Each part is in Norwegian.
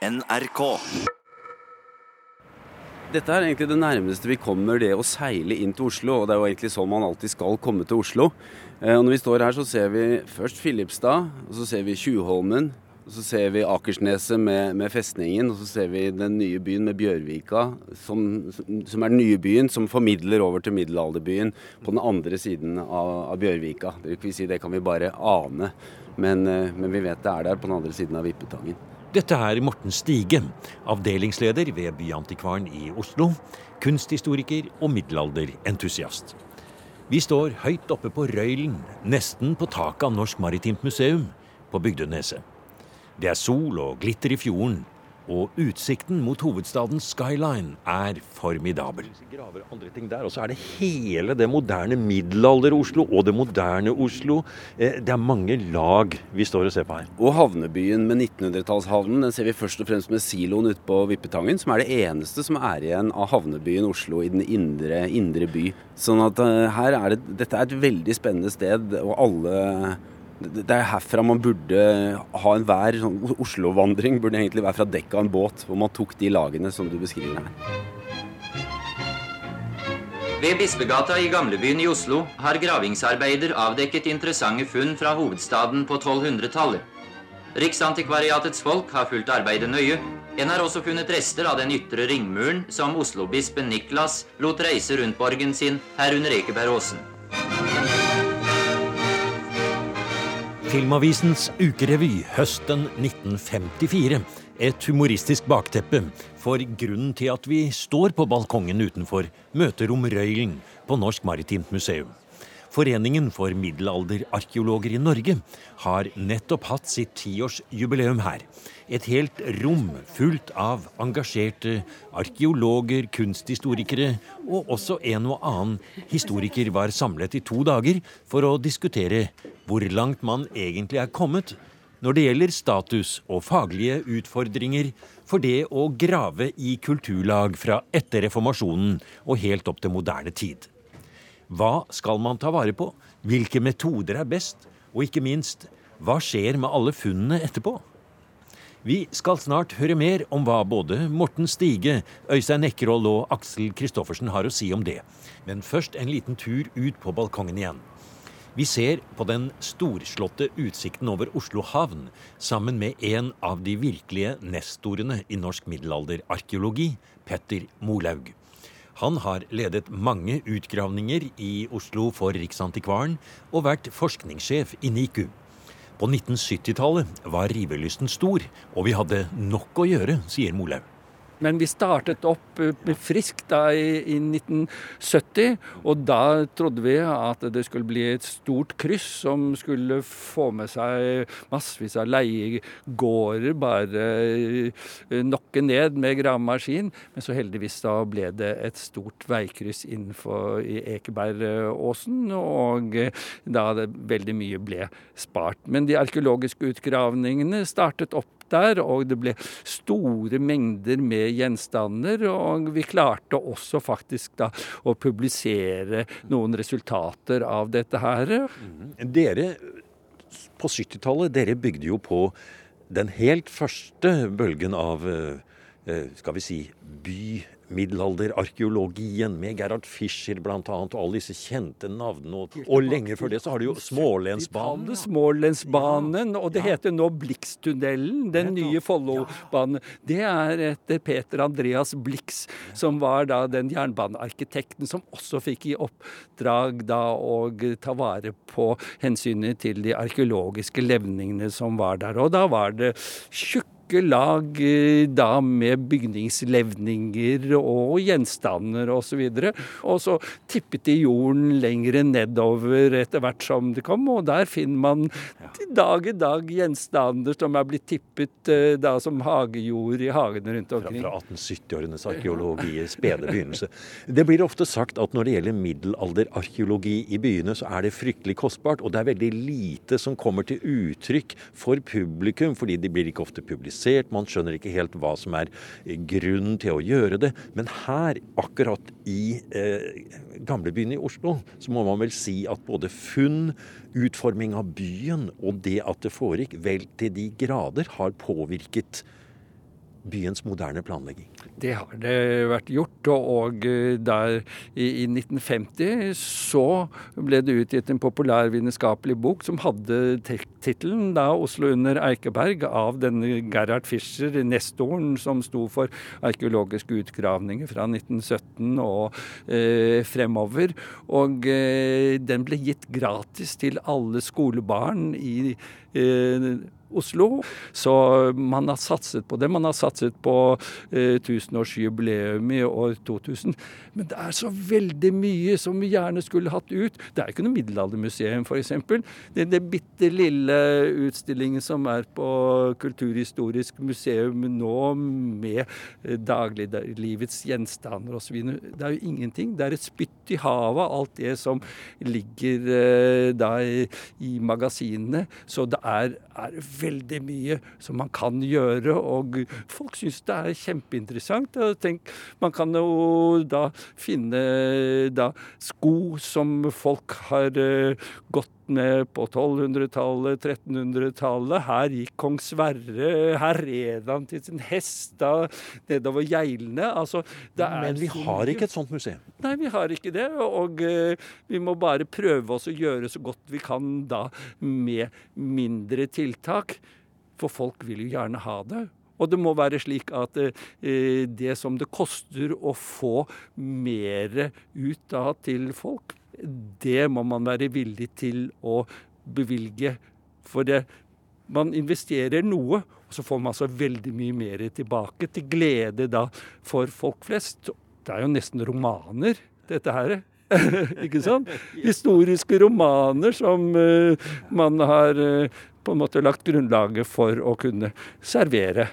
NRK. Dette er egentlig det nærmeste vi kommer det å seile inn til Oslo, og det er jo egentlig sånn man alltid skal komme til Oslo. Eh, og når vi står her, så ser vi først Filipstad, og så ser vi Tjuvholmen. Og så ser vi Akersneset med, med, festningen, og så ser vi den nye byen med Bjørvika, som, som, er den nye byen som formidler over til middelalderbyen på den andre siden av, av Bjørvika. Det, vil si, det kan vi bare ane, men, eh, men vi vet det er der på den andre siden av Vippetangen. Dette er Morten Stige, avdelingsleder ved Byantikvaren i Oslo, kunsthistoriker og middelalderentusiast. Vi står høyt oppe på Røylen, nesten på taket av Norsk Maritimt Museum på Bygdøneset. Det er sol og glitter i fjorden, og utsikten mot hovedstaden skyline er formidabel. Graver andre ting der, Og så er det hele det moderne middelalder-Oslo og det moderne Oslo. Eh, det er mange lag vi står og ser på her. Og havnebyen med 1900-tallshavnen den ser vi først og fremst med siloen ute på Vippetangen, som er det eneste som er igjen av havnebyen Oslo i den indre, indre by. Sånn at uh, her er det, dette er et veldig spennende sted, og alle det er herfra man burde ha enhver sånn Oslo-vandring burde egentlig være fra dekket av en båt, hvor man tok de lagene som du beskriver her. Ved Bispegata i gamlebyen i Oslo har gravingsarbeider avdekket interessante funn fra hovedstaden på 1200-tallet. Riksantikvariatets folk har fulgt arbeidet nøye. En har også funnet rester av den ytre ringmuren som Oslo-bispen Niklas lot reise rundt borgen sin herunder Ekebergåsen. Filmavisens ukerevy høsten 1954. Et humoristisk bakteppe for grunnen til at vi står på balkongen utenfor Møterom Røylen på Norsk Maritimt Museum. Foreningen for middelalderarkeologer i Norge har nettopp hatt sitt tiårsjubileum her. Et helt rom fullt av engasjerte arkeologer, kunsthistorikere og også en og annen historiker var samlet i to dager for å diskutere hvor langt man egentlig er kommet når det gjelder status og faglige utfordringer for det å grave i kulturlag fra etter reformasjonen og helt opp til moderne tid. Hva skal man ta vare på? Hvilke metoder er best? Og ikke minst, hva skjer med alle funnene etterpå? Vi skal snart høre mer om hva både Morten Stige, Øystein Ekkerhold og Aksel Kristoffersen har å si om det. Men først en liten tur ut på balkongen igjen. Vi ser på den storslåtte utsikten over Oslo havn sammen med en av de virkelige nestorene i norsk middelalderarkeologi, Petter Molaug. Han har ledet mange utgravninger i Oslo for Riksantikvaren og vært forskningssjef i NIKU. På 1970-tallet var rivelysten stor, og vi hadde nok å gjøre, sier Molaug. Men vi startet opp eh, friskt da i, i, 1970, og da trodde vi at det skulle bli et stort kryss som skulle få med seg massevis av leiegårder, bare eh, nokke ned med gravemaskin. Men så heldigvis da ble det et stort veikryss innenfor i Ekebergåsen, og eh, da det veldig mye ble spart. Men de arkeologiske utgravningene startet opp der, og det ble store mengder med gjenstander. Og vi klarte også faktisk da å publisere noen resultater av dette her. Mhm. Dere på 70-tallet, dere bygde jo på den helt første bølgen av eh, skal vi si, by middelalderarkeologien med Gerhard Fischer bl.a. og alle disse kjente navnene. Og, og lenge før det så har du jo Smålensbanen. Smålensbanen, og det heter nå Blikstunnelen. den nye Follobanen. Det er etter Peter Andreas Blix, som var da den jernbanearkitekten som også fikk i oppdrag da å ta vare på hensynet til de arkeologiske levningene som var der. Og da var det tjukke lag eh, da med bygningslevninger og gjenstander osv. Og, så og så tippet de jorden lengre nedover etter hvert som det kom, og der finner man dag i dag gjenstander som er blitt tippet eh, da som hagejord i hagene rundt omkring. Fra, fra 1870-årenes arkeologi i spede begynnelse. Det blir ofte sagt at når det gjelder middelalderarkeologi i byene, så er det fryktelig kostbart, og det er veldig lite som kommer til uttrykk for publikum, fordi de blir ikke ofte publisert komplisert, man skjønner ikke helt hva som er grunnen til å gjøre det. Men her, akkurat i eh, gamlebyen i Oslo, så må man vel si at både funn, utforming av byen og det at det foregikk vel til de grader har påvirket byens moderne planlegging? Det har det vært gjort. Og eh, der i 1950 så ble det utgitt en populærvitenskapelig bok som hadde tittelen da 'Oslo under Eikeberg' av denne Gerhard Fischer, nestoren som sto for arkeologiske utgravninger fra 1917 og eh, fremover. Og eh, den ble gitt gratis til alle skolebarn i eh, Oslo. Så man har satset på det. Man har satset på eh, tusenårsjubileum i år 2000. Men det er så veldig mye som vi gjerne skulle hatt ut. Det er ikke noe middelaldermuseum, f.eks. Det bitte lille utstillingen som er på Kulturhistorisk museum nå, med eh, dagliglivets gjenstander osv. Det er jo ingenting. Det er et spytt i havet, alt det som ligger eh, da i, i magasinene. Så det er, er veldig mye som man kan gjøre, og folk syns det er kjempeinteressant. Tenk, man kan jo da finne da sko som folk har uh, gått med på 1200-tallet, 1300-tallet. Her gikk kong Sverre, her red han til sin hest da, nedover Geilene. Altså, Men vi har ikke et sånt museum? Nei, vi har ikke det. Og uh, vi må bare prøve oss å gjøre så godt vi kan da med mindre tiltak. For folk vil jo gjerne ha det. Og det må være slik at eh, det som det koster å få mer ut da til folk, det må man være villig til å bevilge. For det, man investerer noe, og så får man altså veldig mye mer tilbake, til glede da for folk flest. Det er jo nesten romaner, dette her. ikke sant? Historiske romaner som uh, man har uh, på en måte lagt grunnlaget for å kunne servere.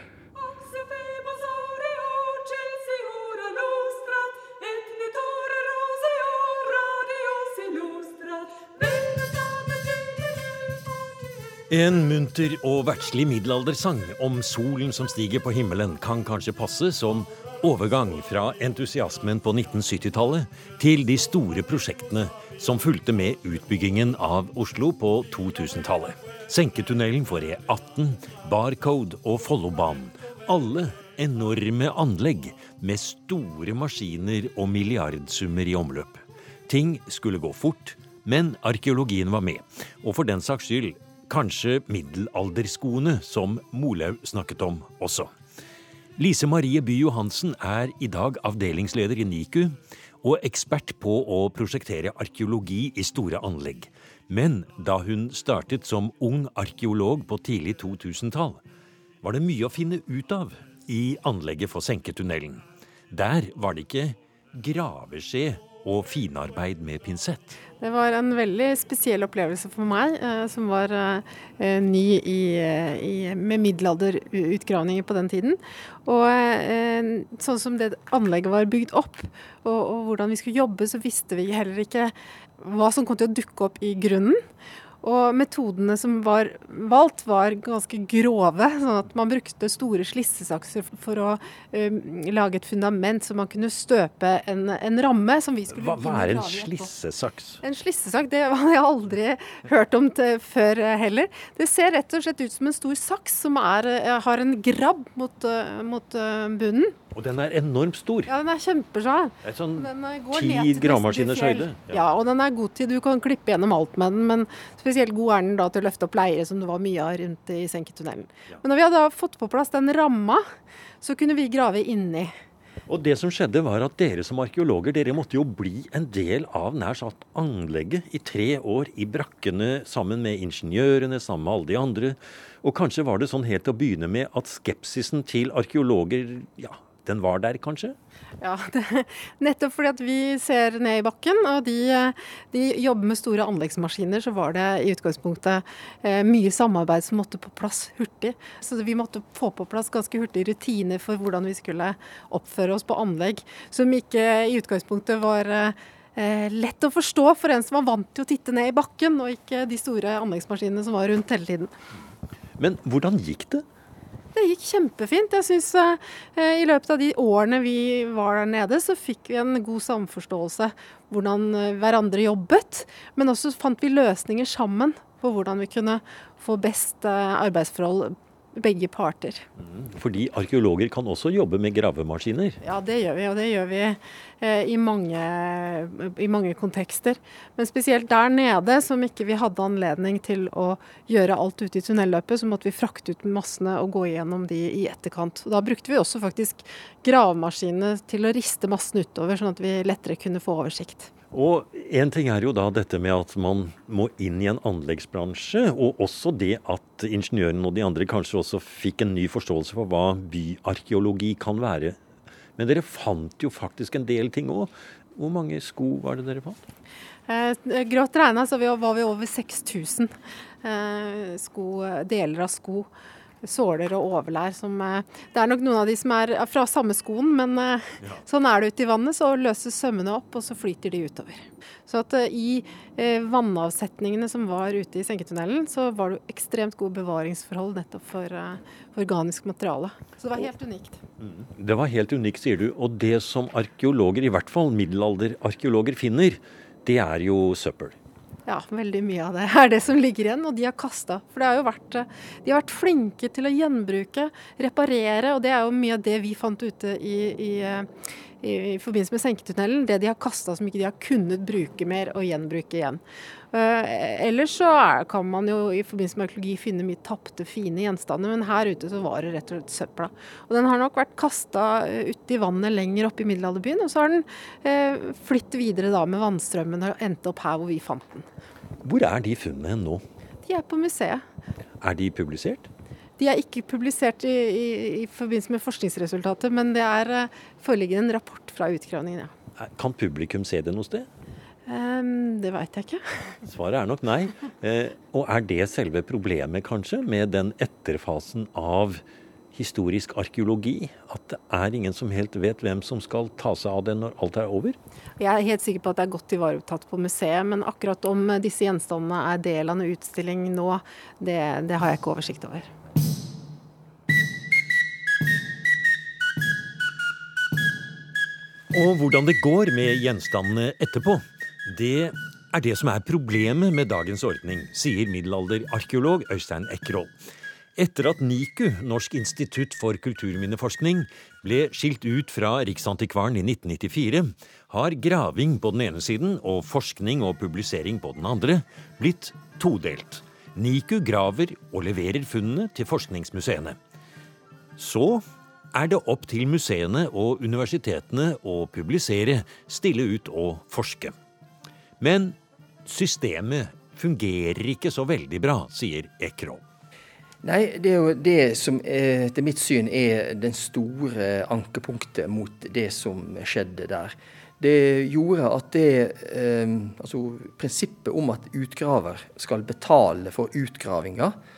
En munter og verdslig middelaldersang om solen som stiger på himmelen, kan kanskje passe som overgang fra entusiasmen på 1970-tallet til de store prosjektene som fulgte med utbyggingen av Oslo på 2000-tallet. Senketunnelen for E18, Barcode og Follobanen. Alle enorme anlegg med store maskiner og milliardsummer i omløp. Ting skulle gå fort, men arkeologien var med. Og for den saks skyld Kanskje middelalderskoene, som Molaug snakket om også. Lise Marie By Johansen er i dag avdelingsleder i NIKU og ekspert på å prosjektere arkeologi i store anlegg. Men da hun startet som ung arkeolog på tidlig 2000-tall, var det mye å finne ut av i anlegget for senketunnelen. Der var det ikke graveskje og finarbeid med pinsett. Det var en veldig spesiell opplevelse for meg, eh, som var eh, ny i, i, med middelalderutgravninger på den tiden. Og eh, sånn som det anlegget var bygd opp, og, og hvordan vi skulle jobbe, så visste vi heller ikke hva som kom til å dukke opp i grunnen. Og metodene som var valgt, var ganske grove. sånn at man brukte store slissesakser for å um, lage et fundament så man kunne støpe en, en ramme som vi skulle Hva, hva er en slissesaks? En slissesaks, det har jeg aldri hørt om før eh, heller. Det ser rett og slett ut som en stor saks som er, eh, har en grabb mot, mot bunnen. Og den er enormt stor. Ja, den er kjempesvær. Det er sånn ti gravemaskiners høyde. Ja. ja, og den er god til Du kan klippe gjennom alt med den, men spesielt god er den da til å løfte opp leire, som det var mye av rundt i senketunnelen. Ja. Men når vi hadde fått på plass den ramma, så kunne vi grave inni. Og det som skjedde var at Dere som arkeologer dere måtte jo bli en del av nær sagt anlegget i tre år i brakkene sammen med ingeniørene, sammen med alle de andre. Og kanskje var det sånn helt til å begynne med at skepsisen til arkeologer ja, den var der, kanskje? Ja, det, nettopp fordi at vi ser ned i bakken, og de, de, jobber med store anleggsmaskiner, så var det i utgangspunktet eh, mye samarbeid som måtte på plass hurtig. Så vi måtte få på plass ganske hurtig rutiner for hvordan vi skulle oppføre oss på anlegg, som ikke i utgangspunktet var eh, lett å forstå for en som var vant til å titte ned i bakken, og ikke de store anleggsmaskinene som var rundt hele tiden. Men hvordan gikk det? Det gikk kjempefint. Jeg synes eh, I løpet av de årene vi var der nede, så fikk vi en god samforståelse hvordan eh, hverandre jobbet. Men også fant vi løsninger sammen på hvordan vi kunne få best eh, arbeidsforhold begge parter. Fordi arkeologer kan også jobbe med gravemaskiner? Ja, det gjør vi, og det gjør vi eh, i, mange, i, mange, kontekster. Men spesielt der nede, som ikke vi hadde anledning til å gjøre alt ute i tunnelløpet, så måtte vi frakte ut massene og gå igjennom de i etterkant. Og da brukte vi også faktisk gravemaskinene til å riste massene utover, sånn at vi lettere kunne få oversikt. Og En ting er jo da dette med at man må inn i en anleggsbransje, og også det at ingeniøren og de andre kanskje også fikk en ny forståelse for hva byarkeologi kan være. Men dere fant jo faktisk en del ting òg. Hvor mange sko var det dere fant? Eh, grått regna så var vi over 6000 eh, sko, deler av sko såler og overlær som eh, Det er nok noen av de som er fra samme skoen, men eh, ja. sånn er det ute i vannet. Så løses sømmene opp, og så flyter de utover. Så at eh, i vannavsetningene som var ute i senketunnelen, så var det ekstremt gode bevaringsforhold nettopp for, for organisk materiale. Så det var helt unikt. Mm. Det var helt unikt, sier du. Og det som arkeologer, i hvert fall middelalderarkeologer, finner, det er jo søppel. Ja, veldig mye av det er det som ligger igjen, og de har kasta. For har vært, de har vært flinke til å gjenbruke, reparere, og det er jo mye av det vi fant ute i, i, i, i forbindelse med senketunnelen. Det de har kasta som ikke de har kunnet bruke mer og gjenbruke igjen. Uh, ellers så er, kan man jo i forbindelse med arkeologi finne mye tapte, fine gjenstander, men her ute så var det rett og slett søpla. Og den har nok vært kasta uti vannet lenger oppe i middelalderbyen, og så har den uh, flyttet videre da med vannstrømmen og endte opp her hvor vi fant den. Hvor er de funnene nå? De er på museet. Er de publisert? De er ikke publisert i, i, i forbindelse med forskningsresultatet, men det er uh, foreligger en rapport fra utgravningen. Ja. Kan publikum se det noe sted? Um, det veit jeg ikke. Svaret er nok nei. Eh, og er det selve problemet, kanskje, med den etterfasen av historisk arkeologi? At det er ingen som helt vet hvem som skal ta seg av det når alt er over? Jeg er helt sikker på at det er godt ivaretatt på museet, men akkurat om disse gjenstandene er del av en utstilling nå, det, det har jeg ikke oversikt over. Og hvordan det går med gjenstandene etterpå, det er det som er problemet med dagens ordning, sier middelalderarkeolog Øystein Ekroll. Etter at NIKU, Norsk institutt for kulturminneforskning, ble skilt ut fra Riksantikvaren i 1994, har graving på den ene siden og forskning og publisering på den andre blitt todelt. NIKU graver og leverer funnene til forskningsmuseene. Så er det opp til museene og universitetene å publisere, stille ut og forske. Men systemet fungerer ikke så veldig bra, sier Ekroll. Nei, det er jo det som etter mitt syn er den store ankepunktet mot det som skjedde der. Det gjorde at det eh, Altså prinsippet om at utgraver skal betale for utgravinga, eh,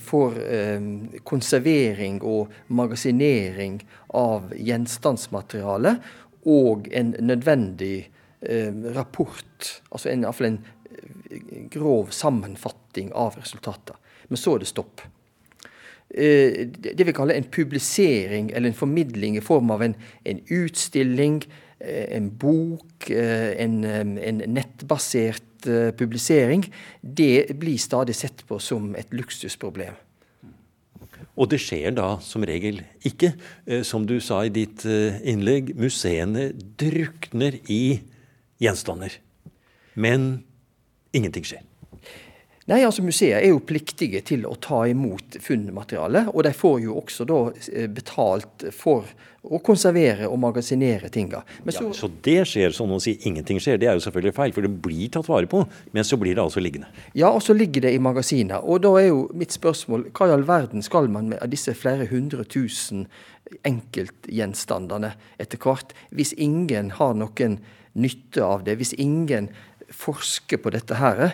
for eh, konservering og magasinering av gjenstandsmateriale og en nødvendig eh, rapport, altså en, iallfall en eh, grov sammenfatting av resultater. Men så er det stopp. Eh, det vi kaller en publisering eller en formidling i form av en, en utstilling, eh, en bok, eh, en, en, nettbasert publisering, det blir stadig sett på som et luksusproblem. Og det skjer da som regel ikke. Som du sa i ditt innlegg, museene drukner i gjenstander. Men ingenting skjer. Nei, altså Museet er jo pliktige til å ta imot funnmateriale, og de får jo også da eh, betalt for å konservere og magasinere tinga. Så, ja, så det skjer, sånn å si ingenting skjer, det er jo selvfølgelig feil, for det blir tatt vare på, men så blir det altså liggende. Ja, og så ligger det i magasiner. Og da er jo mitt spørsmål, hva i all verden skal man med disse flere hundre tusen enkeltgjenstandene etter hvert, hvis ingen har noen nytte av det, hvis ingen forske på dette her.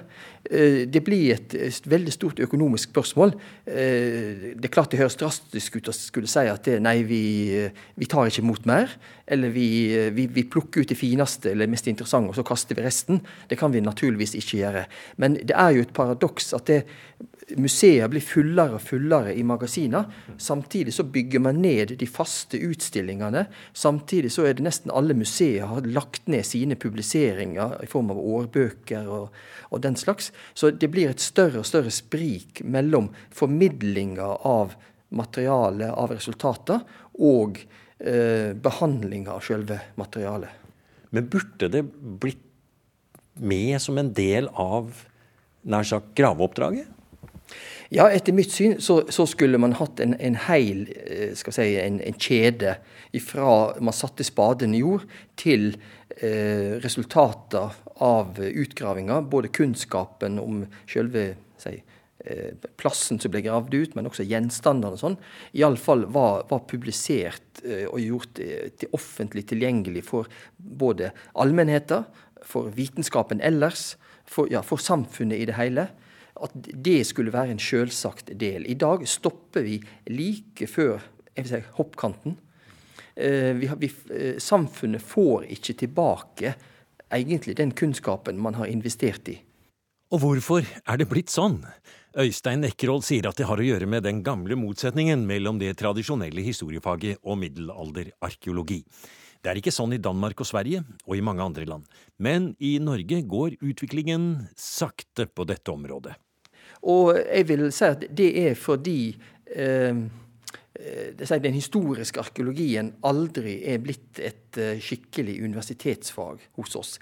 Eh, det blir et, veldig stort økonomisk spørsmål. Eh, det er klart det høres drastisk ut å skulle si at det, nei, vi, vi, tar ikke imot mer. Eller vi, vi, vi, plukker ut det fineste eller mest interessante, og så kaster vi resten. Det kan vi naturligvis ikke gjøre. Men det er jo et paradoks at det, museer blir fullere og fullere i magasiner. Samtidig så bygger man ned de faste utstillingene. Samtidig så er det nesten alle museer har lagt ned sine publiseringer i form av årbøker og, og den slags. Så det blir et større og større sprik mellom formidlinga av materialet, av resultater, og eh, behandlinga av selve materialet. Men burde det blitt med som en del av nær sagt graveoppdraget? Ja, etter mitt syn så, så skulle man hatt en, en hel eh, si, en, en kjede fra man satte spaden i jord, til eh, resultater av utgravinga. Både kunnskapen om selve si, eh, plassen som ble gravd ut, men også gjenstandene og sånn, iallfall var, var publisert eh, og gjort til offentlig tilgjengelig for både allmennheten, for vitenskapen ellers, for, ja, for samfunnet i det hele at det skulle være en selvsagt del. I dag stopper vi like før si, hoppkanten. Eh, vi vi, eh, samfunnet får ikke tilbake egentlig den kunnskapen man har investert i. Og hvorfor er det blitt sånn? Øystein Nekkerold sier at det har å gjøre med den gamle motsetningen mellom det tradisjonelle historiefaget og middelalderarkeologi. Det er ikke sånn i Danmark og Sverige, og i mange andre land, men i Norge går utviklingen sakte på dette området. Og jeg vil si at det er fordi eh, eh den historiske arkeologien aldri er blitt et eh, skikkelig universitetsfag hos oss.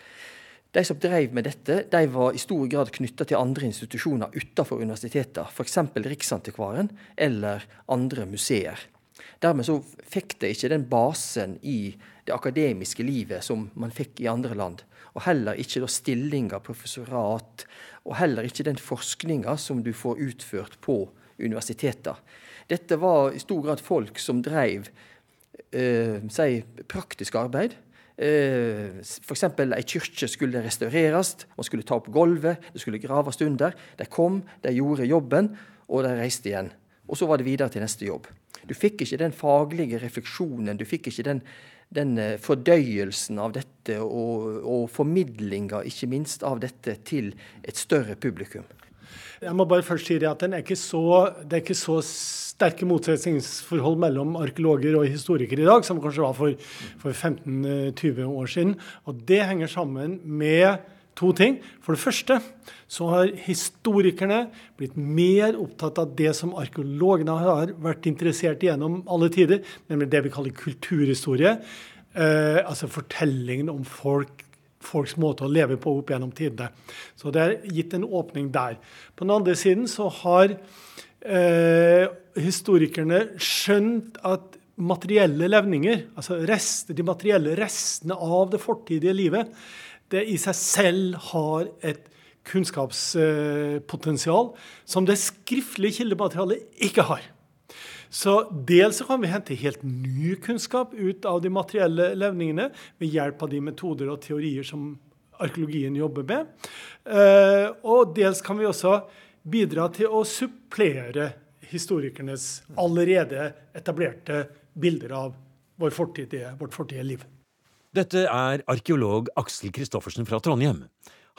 De som drev med dette, de var i stor grad knytta til andre institusjoner utenfor universitetene, f.eks. Riksantikvaren eller andre museer. Dermed så fikk de ikke den basen i det akademiske livet som man fikk i andre land. Og heller ikke da stillinger, professorat, og heller ikke den forskninga som du får utført på universiteter. Dette var i stor grad folk som drev eh, si, praktisk arbeid. Eh, F.eks. ei kirke skulle restaureres, man skulle ta opp gulvet, det skulle graves under. De kom, de gjorde jobben, og de reiste igjen. Og så var det videre til neste jobb. Du fikk ikke den faglige refleksjonen, du fikk ikke den den eh, fordøyelsen av dette og, og formidlinga, ikke minst, av dette til et større publikum. Jeg må bare først si at er så, Det er ikke så sterke motsetningsforhold mellom arkeologer og historikere i dag som kanskje var for, for 15-20 år siden. Og Det henger sammen med to ting. For det første så har historikerne blitt mer opptatt av det som arkeologene har vært interessert i gjennom alle tider, nemlig det vi kaller kulturhistorie. Eh, altså fortellingen om folk, folks måte å leve på opp gjennom tidene. Så det er gitt en åpning der. På den andre siden så har eh, historikerne skjønt at materielle levninger, altså rest, de materielle restene av det fortidige livet, det i seg selv har et kunnskapspotensial som det skriftlige kildematerialet ikke har. Så dels kan vi hente helt ny kunnskap ut av de materielle levningene ved hjelp av de metoder og teorier som arkeologien jobber med. Eh, og dels kan vi også bidra til å supplere historikernes allerede etablerte bilder av vår fortidige, vårt fortidige liv. Dette er arkeolog Aksel Kristoffersen fra Trondheim.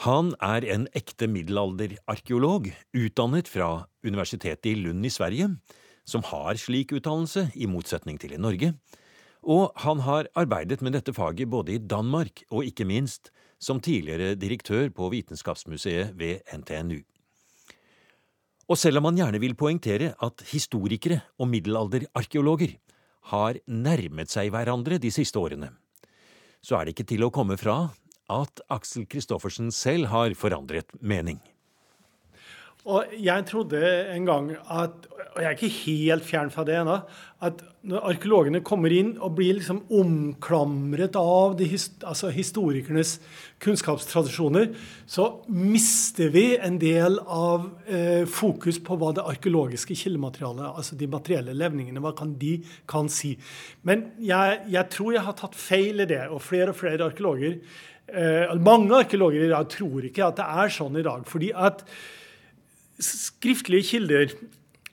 Han er en ekte middelalderarkeolog, utdannet fra Universitetet i Lund i Sverige, som har slik utdannelse, i motsetning til i Norge, og han har arbeidet med dette faget både i Danmark og ikke minst som tidligere direktør på Vitenskapsmuseet ved NTNU. Og selv om han gjerne vil poengtere at historikere og middelalderarkeologer har nærmet seg hverandre de siste årene, så er det ikke til å komme fra at Aksel Kristoffersen selv har forandret mening. Og jeg trodde en gang at, og jeg er ikke helt fjern fra det ennå, at når arkeologene kommer inn og blir liksom omklamret av de, altså historikernes kunnskapstradisjoner, så mister vi en del av eh, fokus på hva det arkeologiske kildematerialet, altså de materielle levningene, hva kan de kan si. Men jeg, jeg tror jeg har tatt feil i det, og flere og flere arkeologer eh, Mange arkeologer i dag tror ikke at det er sånn i dag. fordi at Skriftlige kilder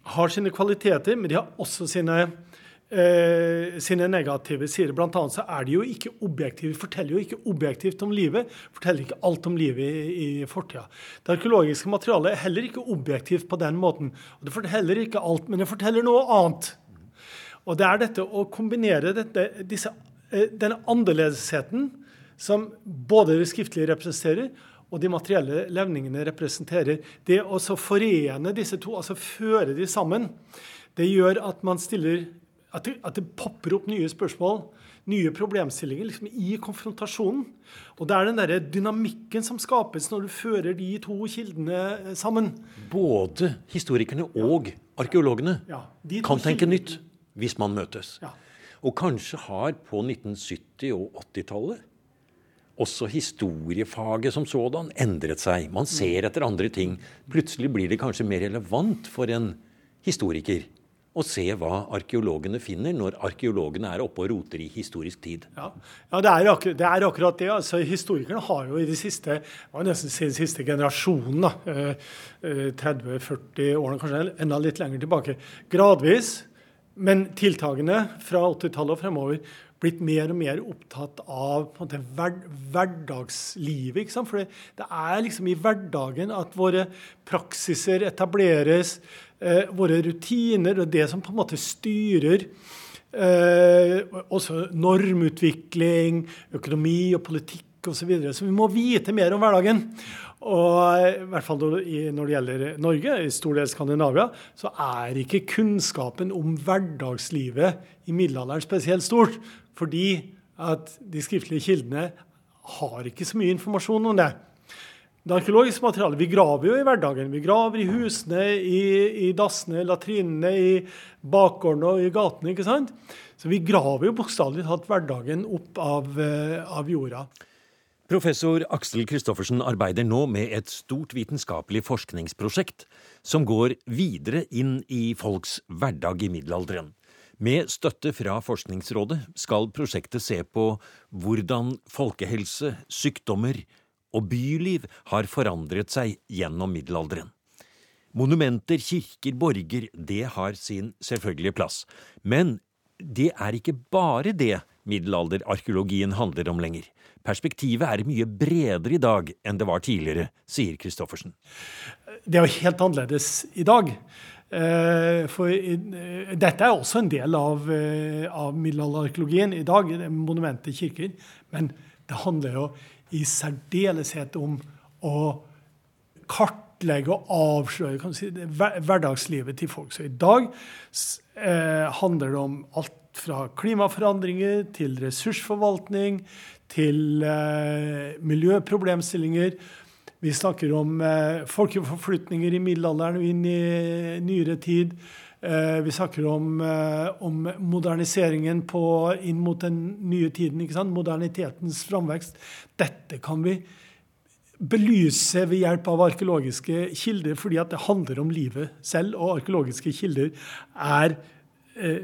har sine kvaliteter, men de har også sine eh, sine negative sider. Blant annet så er de jo ikke objektive. Forteller jo ikke objektivt om livet. Forteller ikke alt om livet i, i fortida. Det arkeologiske materialet er heller ikke objektivt på den måten. Og Det forteller ikke alt, men det forteller noe annet. Og det er dette å kombinere dette, disse, eh, denne annerledesheten som både det skriftlige representerer, og de materielle levningene representerer. Det å forene disse to, altså føre de sammen, det gjør at man stiller at det, at det, popper opp nye spørsmål, nye problemstillinger liksom i konfrontasjonen. Og det er den der dynamikken som skapes når du fører de to kildene eh, sammen. Både historikerne og arkeologene ja, kan tenke nytt hvis man møtes. Ja. Og kanskje har på 1970- og 80-tallet også historiefaget som sådan endret seg. Man ser etter andre ting. Plutselig blir det kanskje mer relevant for en historiker å se hva arkeologene finner når arkeologene er oppe og roter i historisk tid. Ja, ja det, er akkurat, det, er akkurat det. Altså, historikerne har jo i de siste nesten den siste generasjonen, 30-40 eh, eh, årene, kanskje enda litt lenger tilbake, gradvis, men tiltagende fra 80-tallet og fremover, blitt mer og mer opptatt av måte, hver, hverdagslivet. ikke sant? For det, det, er liksom i hverdagen at våre praksiser etableres, eh, våre rutiner og det som på en måte styrer eh, også normutvikling, økonomi og politikk osv. Så, videre. så vi må vite mer om hverdagen. Og i hvert fall når det gjelder Norge, i stor del Skandinavia, så er ikke kunnskapen om hverdagslivet i middelalderen spesielt stort. Fordi at de skriftlige kildene har ikke så mye informasjon om det. Det arkeologiske materialet Vi graver jo i hverdagen. Vi graver i husene, i, i dassene, latrinene, i bakgårdene og i gatene. ikke sant? Så vi graver jo bokstavelig talt hverdagen opp av, eh, av jorda. Professor Aksel Kristoffersen arbeider nå med et stort vitenskapelig forskningsprosjekt som går videre inn i folks hverdag i middelalderen. Med støtte fra Forskningsrådet skal prosjektet se på hvordan folkehelse, sykdommer og byliv har forandret seg gjennom middelalderen. Monumenter, kirker, borger, det har sin selvfølgelige plass. Men det er ikke bare det middelalderarkeologien handler om lenger. Perspektivet er mye bredere i dag enn det var tidligere, sier Christoffersen. Det er jo helt annerledes i dag. Eh, for dette er også en del av, eh, av middelalderarkeologien i dag, monumenter, kirker. Men det handler jo i særdeleshet om å kartlegge og avsløre si, hverdagslivet til folk. Så i dag eh, handler det om alt fra klimaforandringer til ressursforvaltning til eh, miljøproblemstillinger. Vi snakker om eh, folkeforflytninger i middelalderen og inn i nyere tid. Eh, vi snakker om, eh, om moderniseringen på, inn mot den nye tiden. Modernitetens framvekst. Dette kan vi belyse ved hjelp av arkeologiske kilder, fordi det handler om livet selv. Og arkeologiske kilder er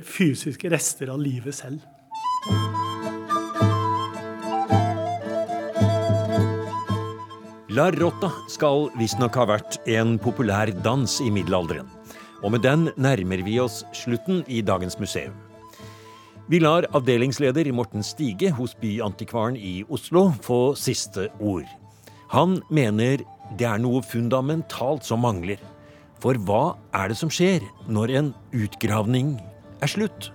fysiske rester av livet selv. La Rotta skal visstnok ha vært en populær dans i middelalderen. Og med den nærmer vi oss slutten i dagens museum. Vi lar avdelingsleder Morten Stige hos Byantikvaren i Oslo få siste ord. Han mener det er noe fundamentalt som mangler. For hva er det som skjer når en utgravning er slutt?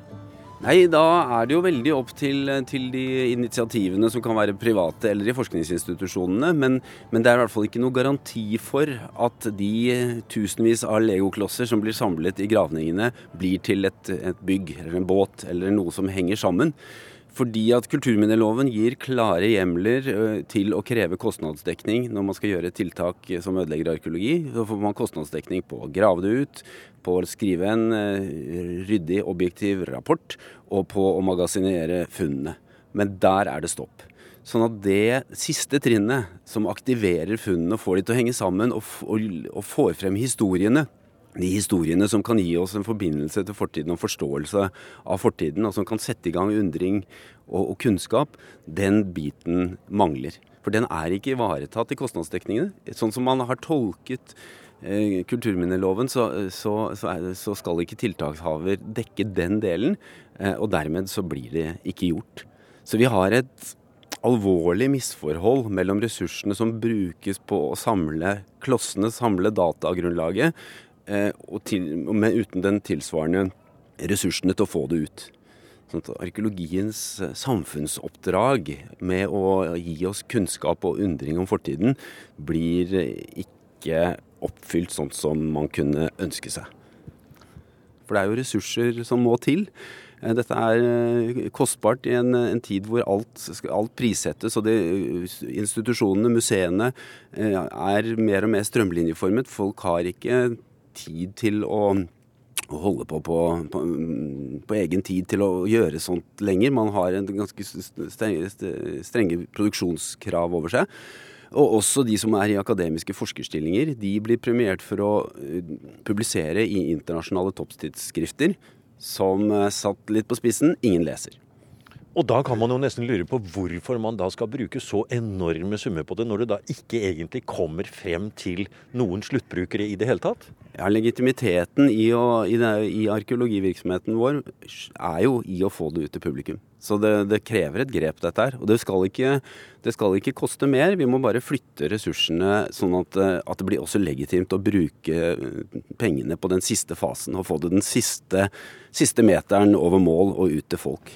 Nei, da er det jo veldig opp til, til, de initiativene som kan være private eller i forskningsinstitusjonene. Men, men, det er i hvert fall ikke noe garanti for at de tusenvis av legoklosser som blir samlet i gravningene, blir til et, et bygg eller en båt eller noe som henger sammen. Fordi at kulturminneloven gir klare hjemler til å kreve kostnadsdekning når man skal gjøre tiltak som ødelegger arkeologi. Så får man kostnadsdekning på å grave det ut, på å skrive en ryddig, objektiv rapport og på å magasinere funnene. Men der er det stopp. Sånn at det siste trinnet som aktiverer funnene og får de til å henge sammen og, og, og får frem historiene, de historiene som kan gi oss en forbindelse til fortiden og forståelse av fortiden, og som kan sette i gang undring og, og kunnskap, den biten mangler. For den er ikke ivaretatt i kostnadsdekningene. Sånn som man har tolket eh, kulturminneloven så, så, så, det, så, skal ikke tiltakshaver dekke den delen. Eh, og dermed så blir det ikke gjort. Så vi har et alvorlig misforhold mellom ressursene som brukes på å samle klossene, samle datagrunnlaget, til, men uten den tilsvarende ressursene til å få det ut. Sånn arkeologiens eh, samfunnsoppdrag med å gi oss kunnskap og undring om fortiden blir ikke oppfylt sånn som man kunne ønske seg. For det er jo ressurser som må til. Eh, dette er eh, kostbart i en, en tid hvor alt, alt prissettes, og det, institusjonene, museene, eh, er mer og mer strømlinjeformet. Folk har ikke tid til å holde på på, på på, egen tid til å gjøre sånt lenger. Man har en ganske strenge, strenge produksjonskrav over seg. Og også de som er i akademiske forskerstillinger, de blir premiert for å publisere i internasjonale topptidsskrifter som eh, satt litt på spissen. Ingen leser. Og da kan man jo nesten lure på hvorfor man da skal bruke så enorme summer på det, når det da ikke egentlig kommer frem til noen sluttbrukere i det hele tatt? Ja, Legitimiteten i, å, i, det, i arkeologivirksomheten vår er jo i å få det ut til publikum. Så det, det krever et grep, dette her. Og det skal, ikke, det skal, ikke, koste mer. Vi må bare flytte ressursene sånn at, at, det blir også legitimt å bruke pengene på den siste fasen. Og få det den siste, siste meteren over mål og ut til folk.